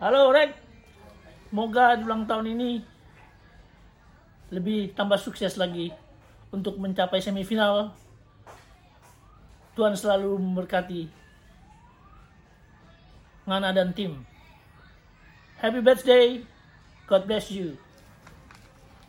Halo Rek, semoga ulang tahun ini lebih tambah sukses lagi untuk mencapai semifinal. Tuhan selalu memberkati Ngana dan tim. Happy birthday, God bless you.